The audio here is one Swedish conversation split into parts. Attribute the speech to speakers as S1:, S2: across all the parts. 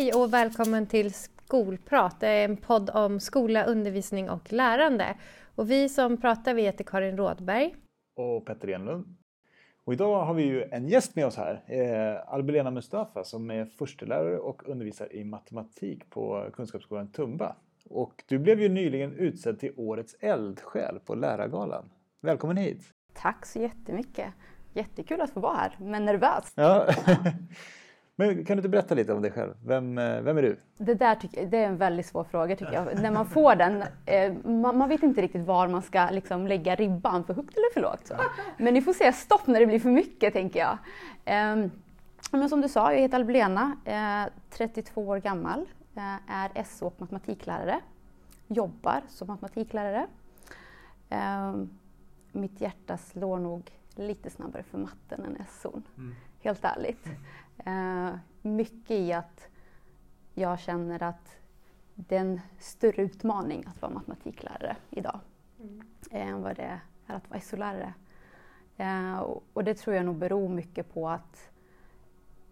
S1: Hej och välkommen till Skolprat, en podd om skola, undervisning och lärande. Och vi som pratar vi heter Karin Rådberg.
S2: Och Petter Enlund. Och idag har vi ju en gäst med oss här, eh, Albelena Mustafa som är förstelärare och undervisar i matematik på Kunskapsskolan Tumba. Och du blev ju nyligen utsedd till Årets eldsjäl på Lärargalan. Välkommen hit!
S3: Tack så jättemycket! Jättekul att få vara här, men nervös.
S2: Ja. Men kan du inte berätta lite om dig själv? Vem, eh, vem är du?
S3: Det där tycker, det är en väldigt svår fråga tycker jag. När man får den, eh, man, man, vet inte riktigt var man ska liksom lägga ribban, för högt eller för lågt. Så. Men ni får säga stopp när det blir för mycket, tänker jag. Eh, men som du sa, jag heter Albelena, eh, 32 år gammal, eh, är SO och matematiklärare, jobbar som matematiklärare. Ehm, mitt hjärta slår nog lite snabbare för matten än SO, mm. helt ärligt. Eh, mycket i att jag känner att det är en större utmaning att vara matematiklärare idag mm. än vad det är att vara SO-lärare. Eh, och det tror jag nog beror mycket på att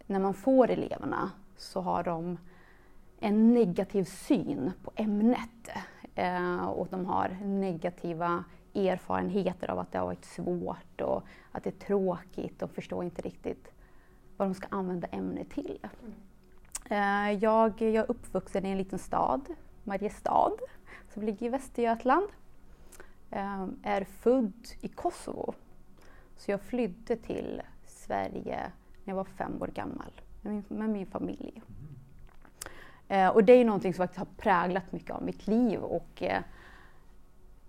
S3: när man får eleverna så har de en negativ syn på ämnet eh, och de har negativa erfarenheter av att det har varit svårt och att det är tråkigt. De förstår inte riktigt vad de ska använda ämnet till. Mm. Jag, jag är uppvuxen i en liten stad, Mariestad, som ligger i Västergötland. Eh, är född i Kosovo. Så jag flydde till Sverige när jag var fem år gammal med min, med min familj. Mm. Och det är någonting som faktiskt har präglat mycket av mitt liv och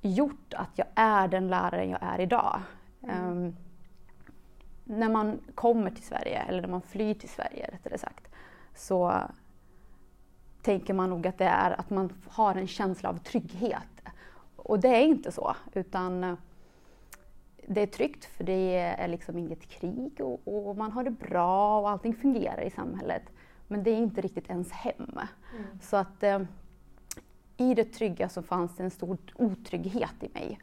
S3: gjort att jag är den läraren jag är idag. Mm. När man kommer till Sverige, eller när man flyr till Sverige rättare sagt, så tänker man nog att det är att man har en känsla av trygghet. Och det är inte så, utan det är tryggt för det är liksom inget krig och, och man har det bra och allting fungerar i samhället. Men det är inte riktigt ens hem. Mm. Så att eh, i det trygga så fanns det en stor otrygghet i mig.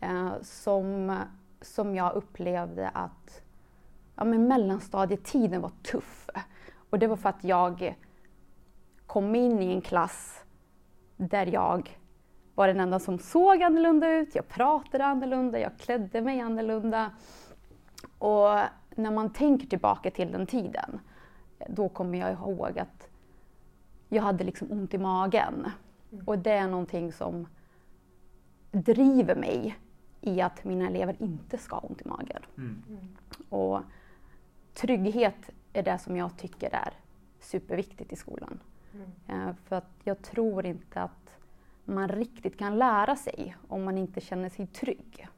S3: Eh, som, som jag upplevde att ja, men mellanstadietiden var tuff. Och det var för att jag kom in i en klass där jag var den enda som såg annorlunda ut, jag pratade annorlunda, jag klädde mig annorlunda. Och när man tänker tillbaka till den tiden, då kommer jag ihåg att jag hade liksom ont i magen. Mm. Och det är någonting som driver mig i att mina elever inte ska ha ont i magen. Mm. Och trygghet är det som jag tycker är superviktigt i skolan. Mm. Eh, för att jag tror inte att man riktigt kan lära sig om man inte känner sig trygg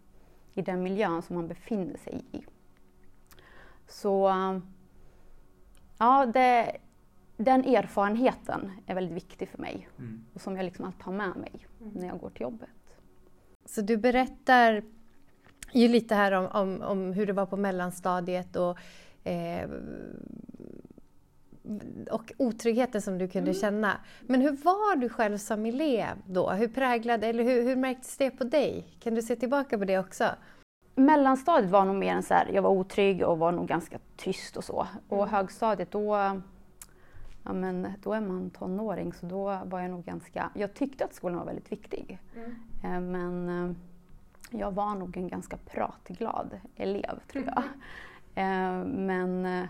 S3: i den miljön som man befinner sig i. Så ja, det, den erfarenheten är väldigt viktig för mig mm. och som jag liksom alltid har med mig mm. när jag går till jobbet.
S1: Så du berättar ju lite här om, om, om hur det var på mellanstadiet och eh, och otryggheten som du kunde mm. känna. Men hur var du själv som elev då? Hur präglade, eller hur, hur märktes det på dig? Kan du se tillbaka på det också?
S3: Mellanstadiet var nog mer en så här, jag var otrygg och var nog ganska tyst och så. Och mm. högstadiet då, ja men då är man tonåring så då var jag nog ganska, jag tyckte att skolan var väldigt viktig. Mm. Eh, men eh, jag var nog en ganska pratglad elev tror jag. Eh, men eh,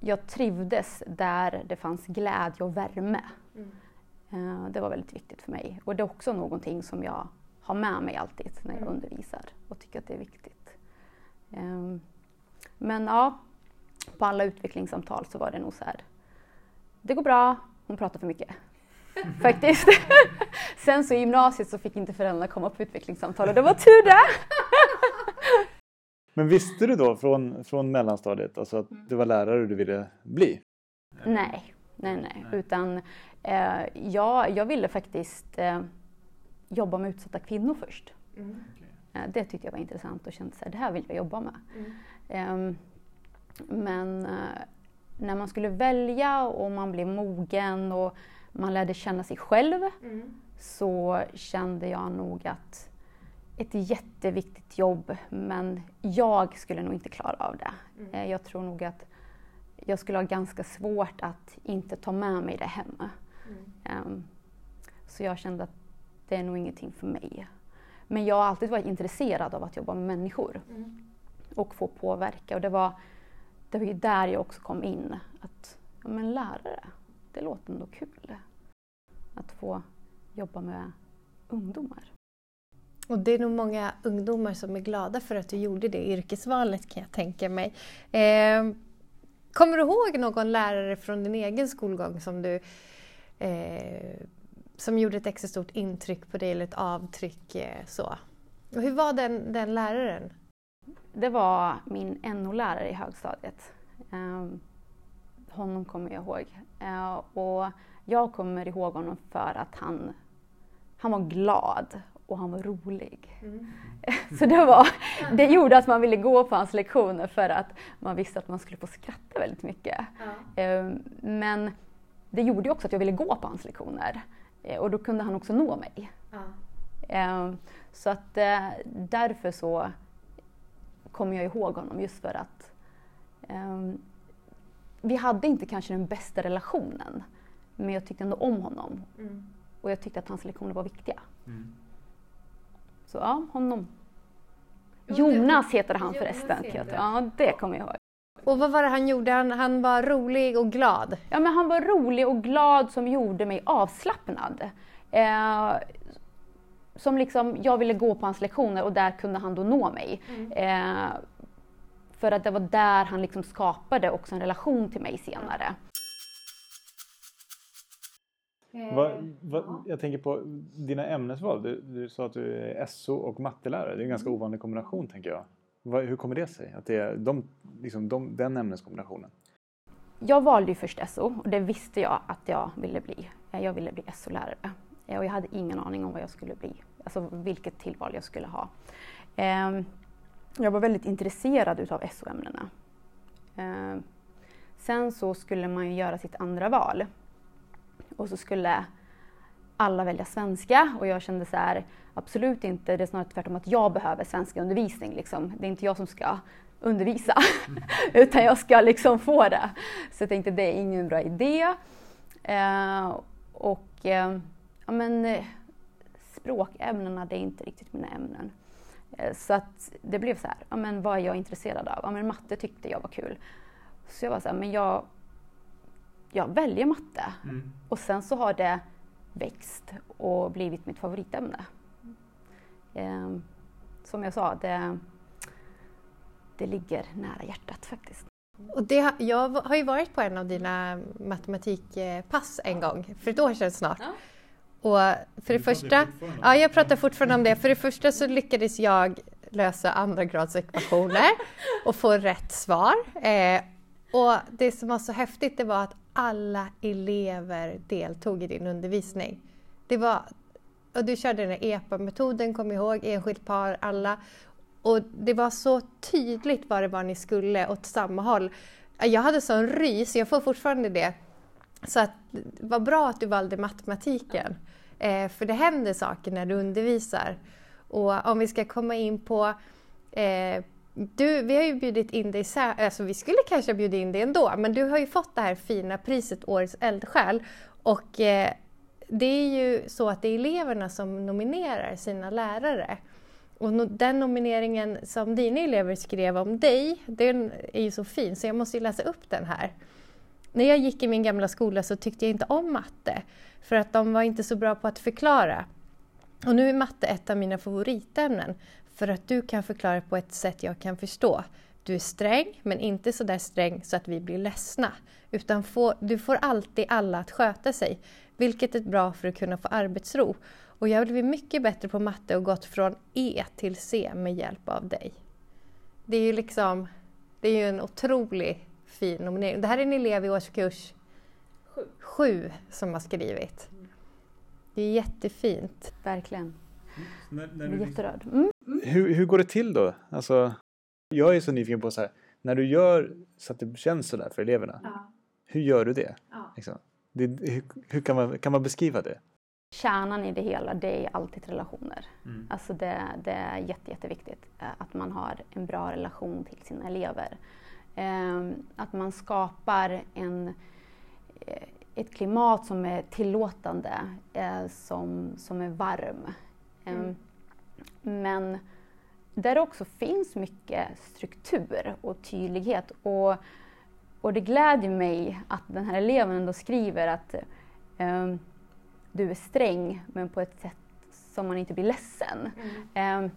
S3: jag trivdes där det fanns glädje och värme. Mm. Eh, det var väldigt viktigt för mig. Och det är också någonting som jag har med mig alltid när jag mm. undervisar och tycker att det är viktigt. Men ja, på alla utvecklingssamtal så var det nog så här. Det går bra, hon pratar för mycket. Faktiskt. Sen så i gymnasiet så fick inte föräldrarna komma på utvecklingssamtal och det var tur det.
S2: Men visste du då från, från mellanstadiet alltså att det var lärare du ville bli?
S3: Nej, nej, nej. Utan eh, jag, jag ville faktiskt eh, jobba med utsatta kvinnor först. Mm. Eh, det tyckte jag var intressant och kände att det här vill jag jobba med. Mm. Ehm, men eh, när man skulle välja och man blev mogen och man lärde känna sig själv mm. så kände jag nog att ett jätteviktigt jobb men jag skulle nog inte klara av det. Mm. Eh, jag tror nog att jag skulle ha ganska svårt att inte ta med mig det hem. Um, så jag kände att det är nog ingenting för mig. Men jag har alltid varit intresserad av att jobba med människor och få påverka. Och det var, det var ju där jag också kom in. Att ja, men lärare, det låter ändå kul. Att få jobba med ungdomar.
S1: Och det är nog många ungdomar som är glada för att du gjorde det yrkesvalet kan jag tänka mig. Eh, kommer du ihåg någon lärare från din egen skolgång som du eh, som gjorde ett extra stort intryck på dig eller ett avtryck eh, så? Och hur var den, den läraren?
S3: Det var min NO-lärare i högstadiet. Ehm, honom kommer jag ihåg. Eh, och jag kommer ihåg honom för att han, han var glad och han var rolig. Mm. Så det, var, det gjorde att man ville gå på hans lektioner för att man visste att man skulle få skratta väldigt mycket. Ja. Um, men det gjorde också att jag ville gå på hans lektioner. Uh, och då kunde han också nå mig. Ja. Um, så att uh, därför så kommer jag ihåg honom just för att um, vi hade inte kanske den bästa relationen men jag tyckte ändå om honom. Mm. Och jag tyckte att hans lektioner var viktiga. Mm. Så ja, honom. Jonas heter han förresten. Heter. Ja, det kommer jag ihåg.
S1: Och vad var det han gjorde? Han, han var rolig och glad?
S3: Ja, men han var rolig och glad som gjorde mig avslappnad. Eh, som liksom, jag ville gå på hans lektioner och där kunde han då nå mig. Mm. Eh, för att det var där han liksom skapade också en relation till mig senare.
S2: Va, va, jag tänker på dina ämnesval. Du, du, sa att du är SO och mattelärare. Det är en ganska mm. ovanlig kombination tänker jag. Va, hur kommer det sig? Att det är de, liksom de, den ämneskombinationen?
S3: Jag valde ju först SO och det visste jag att jag ville bli. Jag ville bli SO-lärare. Och jag hade ingen aning om vad jag skulle bli. Alltså vilket tillval jag skulle ha. Ehm, jag var väldigt intresserad utav SO-ämnena. Ehm, sen så skulle man ju göra sitt andra val. Och så skulle alla välja svenska och jag kände så här, absolut inte, det är snarare tvärtom att jag behöver svenska undervisning. Liksom. Det är inte jag som ska undervisa, mm. utan jag ska liksom få det. Så jag tänkte det är ingen bra idé. Eh, och eh, ja, men, eh, språkämnena, det är inte riktigt mina ämnen. Eh, så att det blev så här, ja, men vad är jag intresserad av? Ja, men matte tyckte jag var kul. Så jag var så här, men jag, jag väljer matte. Mm. Och sen så har det växt och blivit mitt favoritämne. Eh, som jag sa, det, det ligger nära hjärtat faktiskt.
S1: Och det, jag har ju varit på en av dina matematikpass en gång, för ett år sedan snart. Ja. Och för det första, ja, jag pratar fortfarande om det. För det första så lyckades jag lösa andra grads ekvationer och få rätt svar. Eh, och det som var så häftigt det var att alla elever deltog i din undervisning. Det var, och du körde den här EPA-metoden, kom ihåg, enskilt par, alla. Och det var så tydligt vad det var ni skulle åt samma håll. Jag hade sån rys, jag får fortfarande det. Så att, vad bra att du valde matematiken. Eh, för det händer saker när du undervisar. Och om vi ska komma in på eh, du, vi har ju bjudit in dig, alltså vi skulle kanske bjuda in dig ändå, men du har ju fått det här fina priset Årets eldsjäl. Och eh, det är ju så att det är eleverna som nominerar sina lärare. Och no den nomineringen som dina elever skrev om dig, den är ju så fin så jag måste ju läsa upp den här. När jag gick i min gamla skola så tyckte jag inte om matte, för att de var inte så bra på att förklara. Och nu är matte ett av mina favoritämnen, för att du kan förklara på ett sätt jag kan förstå. Du är sträng, men inte så där sträng så att vi blir ledsna. Utan få, du får alltid alla att sköta sig, vilket är bra för att kunna få arbetsro. Och jag blivit mycket bättre på matte och gått från E till C med hjälp av dig. Det är ju liksom, det är ju en otrolig fin nominering. Det här är en elev i årskurs sju, sju som har skrivit. Det är jättefint.
S3: Verkligen.
S2: Mm. När, när
S3: är jätterörd. Mm.
S2: Hur, hur går det till då? Alltså, jag är så nyfiken på så här, när du gör så att det känns sådär för eleverna. Ja. Hur gör du det? Ja. Liksom? det hur, hur kan, man, kan man beskriva det?
S3: Kärnan i det hela, det är alltid relationer. Mm. Alltså det, det är jätte, jätteviktigt eh, att man har en bra relation till sina elever. Eh, att man skapar en, eh, ett klimat som är tillåtande, eh, som, som är varm. Ehm, mm. Men där också finns mycket struktur och tydlighet. Och, och det glädjer mig att den här eleven ändå skriver att um, du är sträng men på ett sätt som man inte blir ledsen. Mm. Um,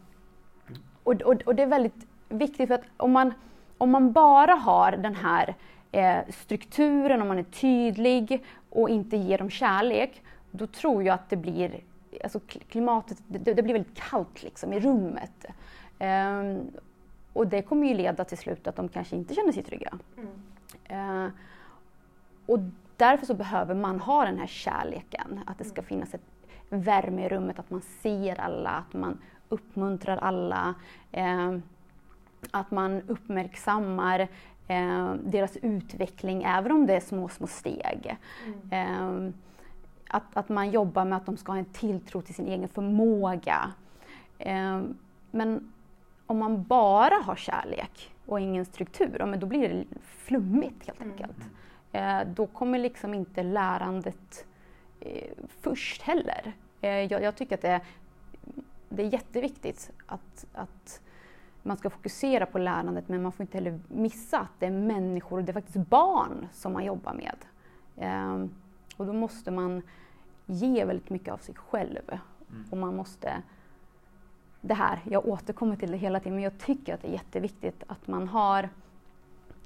S3: och, och, och, det är väldigt viktigt för att om man, om man bara har den här eh, strukturen, om man är tydlig och inte ger dem kärlek, då tror jag att det blir alltså klimatet, det, det blir väldigt kallt liksom i rummet. Um, och det kommer ju leda till slut att de kanske inte känner sig trygga. Mm. Uh, och därför så behöver man ha den här kärleken, att det ska mm. finnas ett värme i rummet, att man ser alla, att man uppmuntrar alla, uh, att man uppmärksammar uh, deras utveckling, även om det är små, små steg. Mm. Att, att man jobbar med att de ska ha en tilltro till sin egen förmåga. men om man bara har kärlek och ingen struktur, men då blir det flummigt helt mm. enkelt. Mm. då kommer liksom inte lärandet eh, först heller. Eh, jag, jag, tycker att det är, det är jätteviktigt att, att man ska fokusera på lärandet men man får inte heller missa att det är människor, det är faktiskt barn som man jobbar med. Eh, och då måste man ge väldigt mycket av sig själv. Mm. Och man måste det här, jag återkommer till det hela tiden, men jag tycker att det är jätteviktigt att man har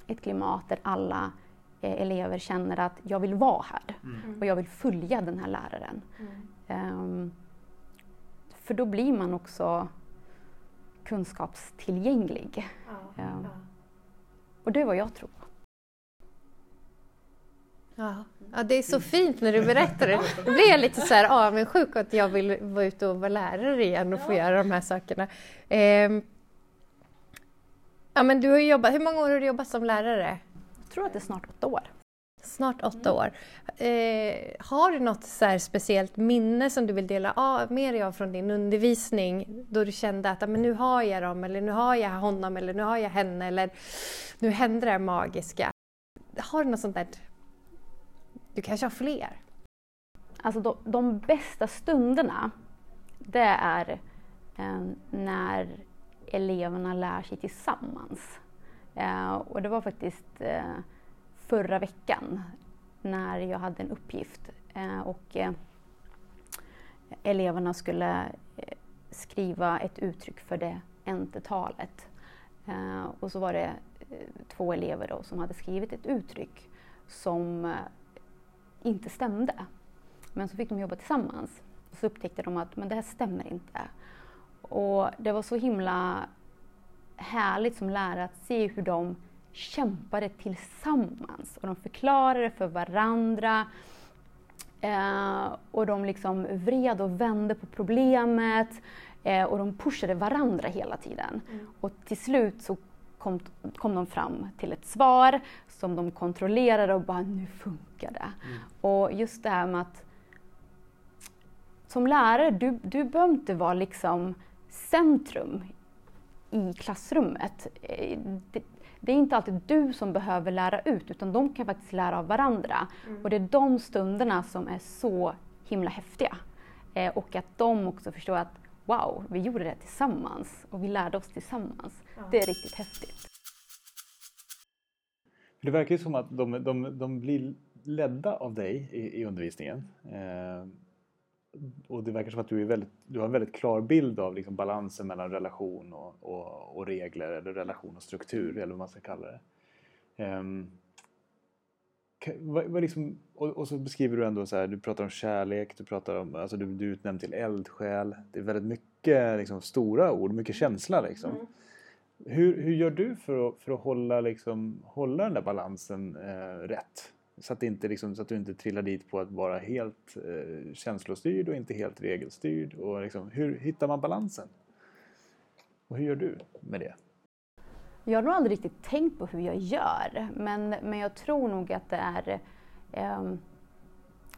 S3: ett klimat där alla eh, elever känner att jag vill vara här mm. och jag vill följa den här läraren. Mm. Um, för då blir man också kunskapstillgänglig. Ja, um, ja. Och det är vad jag tror.
S1: Ja. ja, det är så fint när du berättar det. Då blir jag lite så här avundsjuk att jag vill vara ute och vara lärare igen och få göra de här sakerna. Eh, ja, men du har jobbat, hur många år har du jobbat som lärare?
S3: Jag tror att det är snart åtta år.
S1: Snart åtta mm. år. Eh, har du något så speciellt minne som du vill dela av, med dig av från din undervisning då du kände att men nu har jag dem, eller nu har jag honom, eller nu har jag henne, eller nu händer det magiska. Har du något sånt där du kanske har fler?
S3: Alltså de, de bästa stunderna, det är eh, när eleverna lär sig tillsammans. Eh, och det var faktiskt eh, förra veckan när jag hade en uppgift eh, och eh, eleverna skulle eh, skriva ett uttryck för det entetalet. Eh, och så var det eh, två elever då som hade skrivit ett uttryck som eh, inte stämde. Men så fick de jobba tillsammans. Och så upptäckte de att men det här stämmer inte. Och det var så himla härligt som lärare att se hur de kämpade tillsammans. Och de förklarade för varandra. Eh, och de liksom vred och vände på problemet. Eh, och de pushade varandra hela tiden. Mm. Och till slut så kom, kom de fram till ett svar som de kontrollerade och bara nu funkar det. Mm. Och just det här med att som lärare, du, du behöver inte vara liksom centrum i klassrummet. Eh, det, det, är inte alltid du som behöver lära ut utan de kan faktiskt lära av varandra. Mm. Och det är de stunderna som är så himla häftiga. Eh, och att de också förstår att wow, vi gjorde det tillsammans och vi lärde oss tillsammans. Ja. Det är riktigt häftigt.
S2: Det verkar ju som att de, de, de blir ledda av dig i, i undervisningen. Eh, och det verkar som att du, är väldigt, du har en väldigt klar bild av liksom balansen mellan relation och, och, och, regler eller relation och struktur eller vad man ska kalla det. Eh, vad, vad liksom, och, och, så beskriver du ändå så här, du pratar om kärlek, du pratar om, alltså du, du är utnämnd till eldsjäl. Det är väldigt mycket liksom, stora ord, mycket känsla liksom. Mm. Hur, hur gör du för att, för att hålla, liksom, hålla den där balansen eh, rätt? Så att, inte, liksom, så att du inte trillar dit på att vara helt eh, känslostyrd och inte helt regelstyrd. Och liksom, hur hittar man balansen? Och hur gör du med det?
S3: Jag har nog aldrig riktigt tänkt på hur jag gör, men, men jag tror nog att det är eh,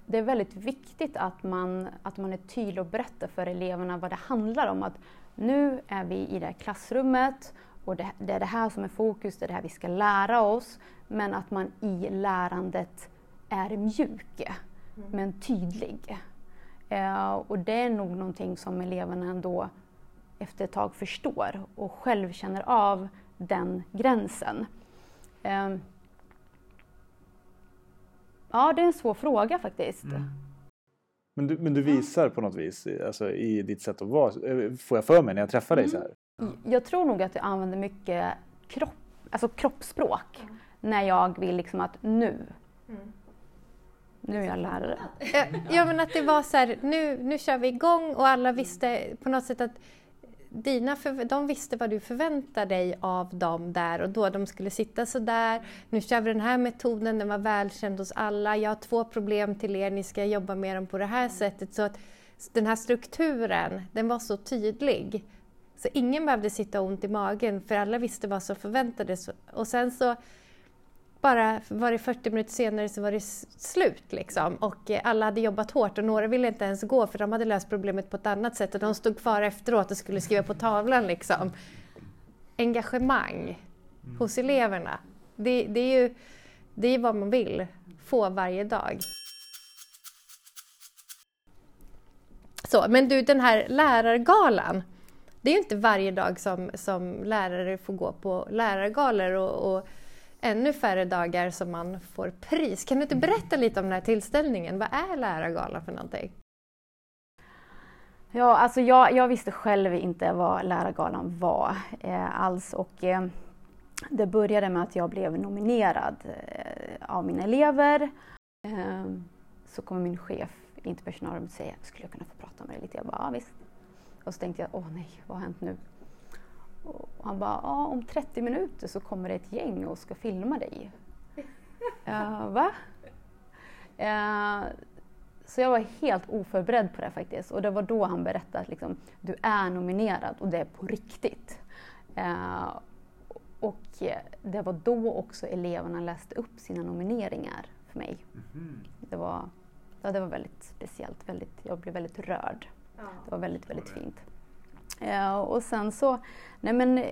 S3: det är väldigt viktigt att man, att man är tydlig och berättar för eleverna vad det handlar om. Att nu är vi i det här klassrummet och det, det, är det här som är fokus, det är det här vi ska lära oss. Men att man i lärandet är mjuk, mm. men tydlig. Eh, och det är nog någonting som eleverna ändå efter ett tag förstår och själv känner av den gränsen. Eh, ja, det är en svår fråga faktiskt. Mm.
S2: Men du, men du visar på något vis alltså, i ditt sätt att vara, eh, får jag för mig när jag träffar dig så här?
S3: Mm. Jag tror nog att jag använder mycket kropp, alltså kroppsspråk mm. när jag vill liksom att nu, mm. nu är jag lärare.
S1: Ja men att det var så här, nu, nu kör vi igång och alla visste på något sätt att dina för, de visste vad du förväntade dig av dem där och då. De skulle sitta så där. Nu kör vi den här metoden, den var välkänd hos alla. Jag har två problem till er, ni ska jobba med dem på det här sättet. Så att den här strukturen, den var så tydlig. Så ingen behövde sitta ont i magen för alla visste vad som förväntades. Och sen så bara var det 40 minuter senare så var det slut liksom. Och eh, alla hade jobbat hårt och några ville inte ens gå för de hade löst problemet på ett annat sätt och de stod kvar efteråt och skulle skriva på tavlan liksom. Engagemang mm. hos eleverna. Det, det, är ju det är vad man vill få varje dag. Så, men du, den här lärargalan. Det är ju inte varje dag som, som lärare får gå på lärargalor och, och ännu färre dagar som man får pris. Kan du inte berätta lite om den här tillställningen? Vad är Lärargalan för någonting?
S3: Ja, alltså jag, jag visste själv inte vad Lärargalan var eh, alls och eh, det började med att jag blev nominerad eh, av mina elever. Eh, så kommer min chef in till personalen säger, skulle jag kunna få prata med dig lite? Jag bara, ja visst. Och så tänkte jag, åh nej, vad har hänt nu? Och han bara, ja, om 30 minuter så kommer det ett gäng och ska filma dig. uh, va? Uh, så jag var helt oförberedd på det faktiskt. Och det var då han berättade att liksom, du är nominerad och det är på riktigt. Uh, och det var då också eleverna läste upp sina nomineringar för mig. Mm. Det, var, ja, det var väldigt speciellt. Väldigt, jag blev väldigt rörd. Ja. Det var väldigt, väldigt fint. Ja, och sen så, nej men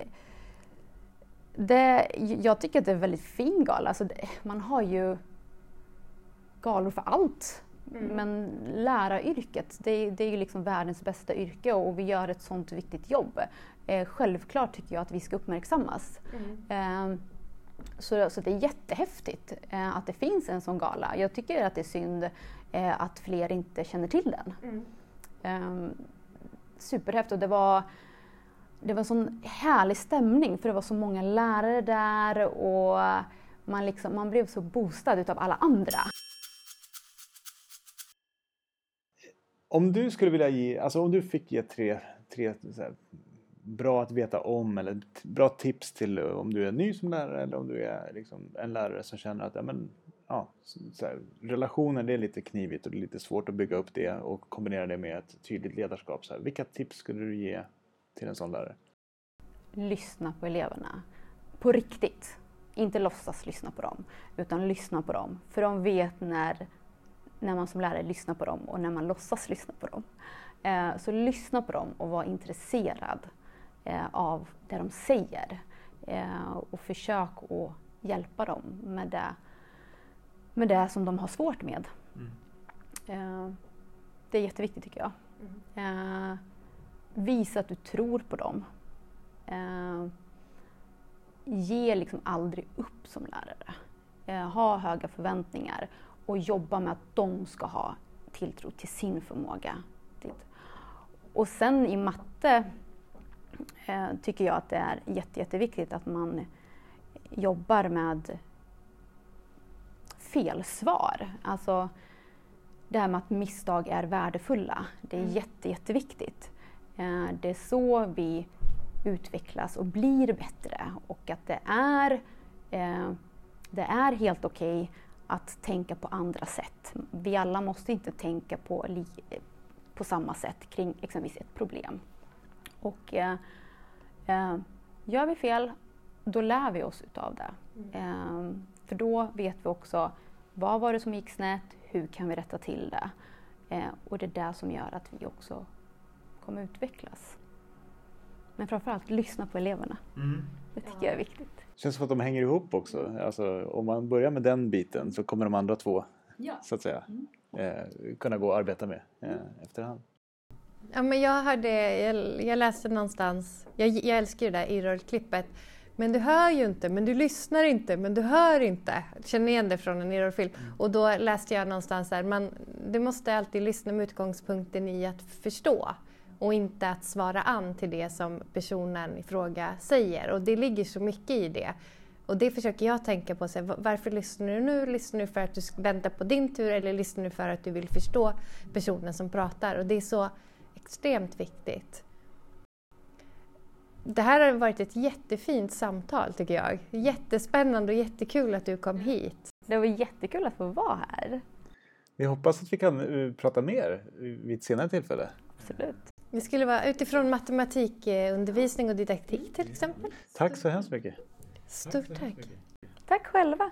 S3: det, jag tycker att det är en väldigt fin gala. Alltså det, man har ju galor för allt. Mm. Men läraryrket, det, det är ju liksom världens bästa yrke och vi gör ett sånt viktigt jobb. Eh, självklart tycker jag att vi ska uppmärksammas. Mm. Eh, så, så det är jättehäftigt eh, att det finns en sån gala. Jag tycker att det är synd eh, att fler inte känner till den. Mm. Ehm, superhäftigt och det var, det var en sån härlig stämning för det var så många lärare där och man, liksom, man blev så boostad utav alla andra.
S2: Om du skulle vilja ge, alltså om du fick ge tre, tre här, bra att veta om eller bra tips till eh, om du är ny som lärare eller om du är liksom en lärare som känner att ja, men, ja, så här, relationer det är lite knivigt och det är lite svårt att bygga upp det och kombinera det med ett tydligt ledarskap. Så här, vilka tips skulle du ge till en sån lärare?
S3: Lyssna på eleverna. På riktigt. Inte låtsas lyssna på dem, utan lyssna på dem. För de vet när, när man som lärare lyssnar på dem och när man låtsas lyssna på dem. Eh, så lyssna på dem och var intresserad eh, av det de säger. Eh, och försök att hjälpa dem med det med det som de har svårt med. Mm. Eh, det är jätteviktigt tycker jag. Mm. Eh, visa att du tror på dem. Eh, ge liksom aldrig upp som lärare. Ha höga förväntningar och jobba med att de ska ha tilltro till sin förmåga. Och sen i matte tycker jag att det är jätte, jätteviktigt att man jobbar med felsvar. Alltså det här med att misstag är värdefulla. Det är mm. jätte, jätteviktigt. Eh, det är så vi utvecklas och blir bättre och att det är, eh, det är helt okej okay att tänka på andra sätt. Vi alla måste inte tänka på, på samma sätt kring exempelvis ett problem. Och eh, eh, gör vi fel, då lär vi oss utav det. Mm. Eh, för då vet vi också vad var det som gick snett, hur kan vi rätta till det? Eh, och det är det som gör att vi också kommer utvecklas. Men framförallt lyssna på eleverna. Mm. Det tycker jag är viktigt.
S2: känns som att de hänger ihop också. Alltså, om man börjar med den biten så kommer de andra två
S3: Ja.
S2: så att säga eh, kunna gå och arbeta med eh, efterhand.
S1: Ja, men jag, hörde, jag, jag läste någonstans, jag, jag älskar ju det där Errol-klippet, men du hör ju inte, men du lyssnar inte, men du hör inte. Känner igen det från en Errol-film. Och då läste jag någonstans där, man, du måste alltid lyssna med utgångspunkten i att förstå och inte att svara an till det som personen i fråga säger. Och det ligger så mycket i det. Och det försöker jag tänka på. Så här, varför lyssnar du nu? Lyssnar du för att du ska vänta på din tur eller lyssnar du för att du vill förstå personen som pratar? Och det är så extremt viktigt. Det här har varit ett jättefint samtal tycker jag. Jättespännande och jättekul att du kom hit.
S3: Det var jättekul att få vara här.
S2: Vi hoppas att vi kan eh, prata mer vid ett senare tillfälle.
S3: Absolut.
S1: Det skulle vara utifrån matematikundervisning och didaktik till exempel.
S2: Tack så hemskt mycket.
S1: Stort tack.
S3: Tack själva.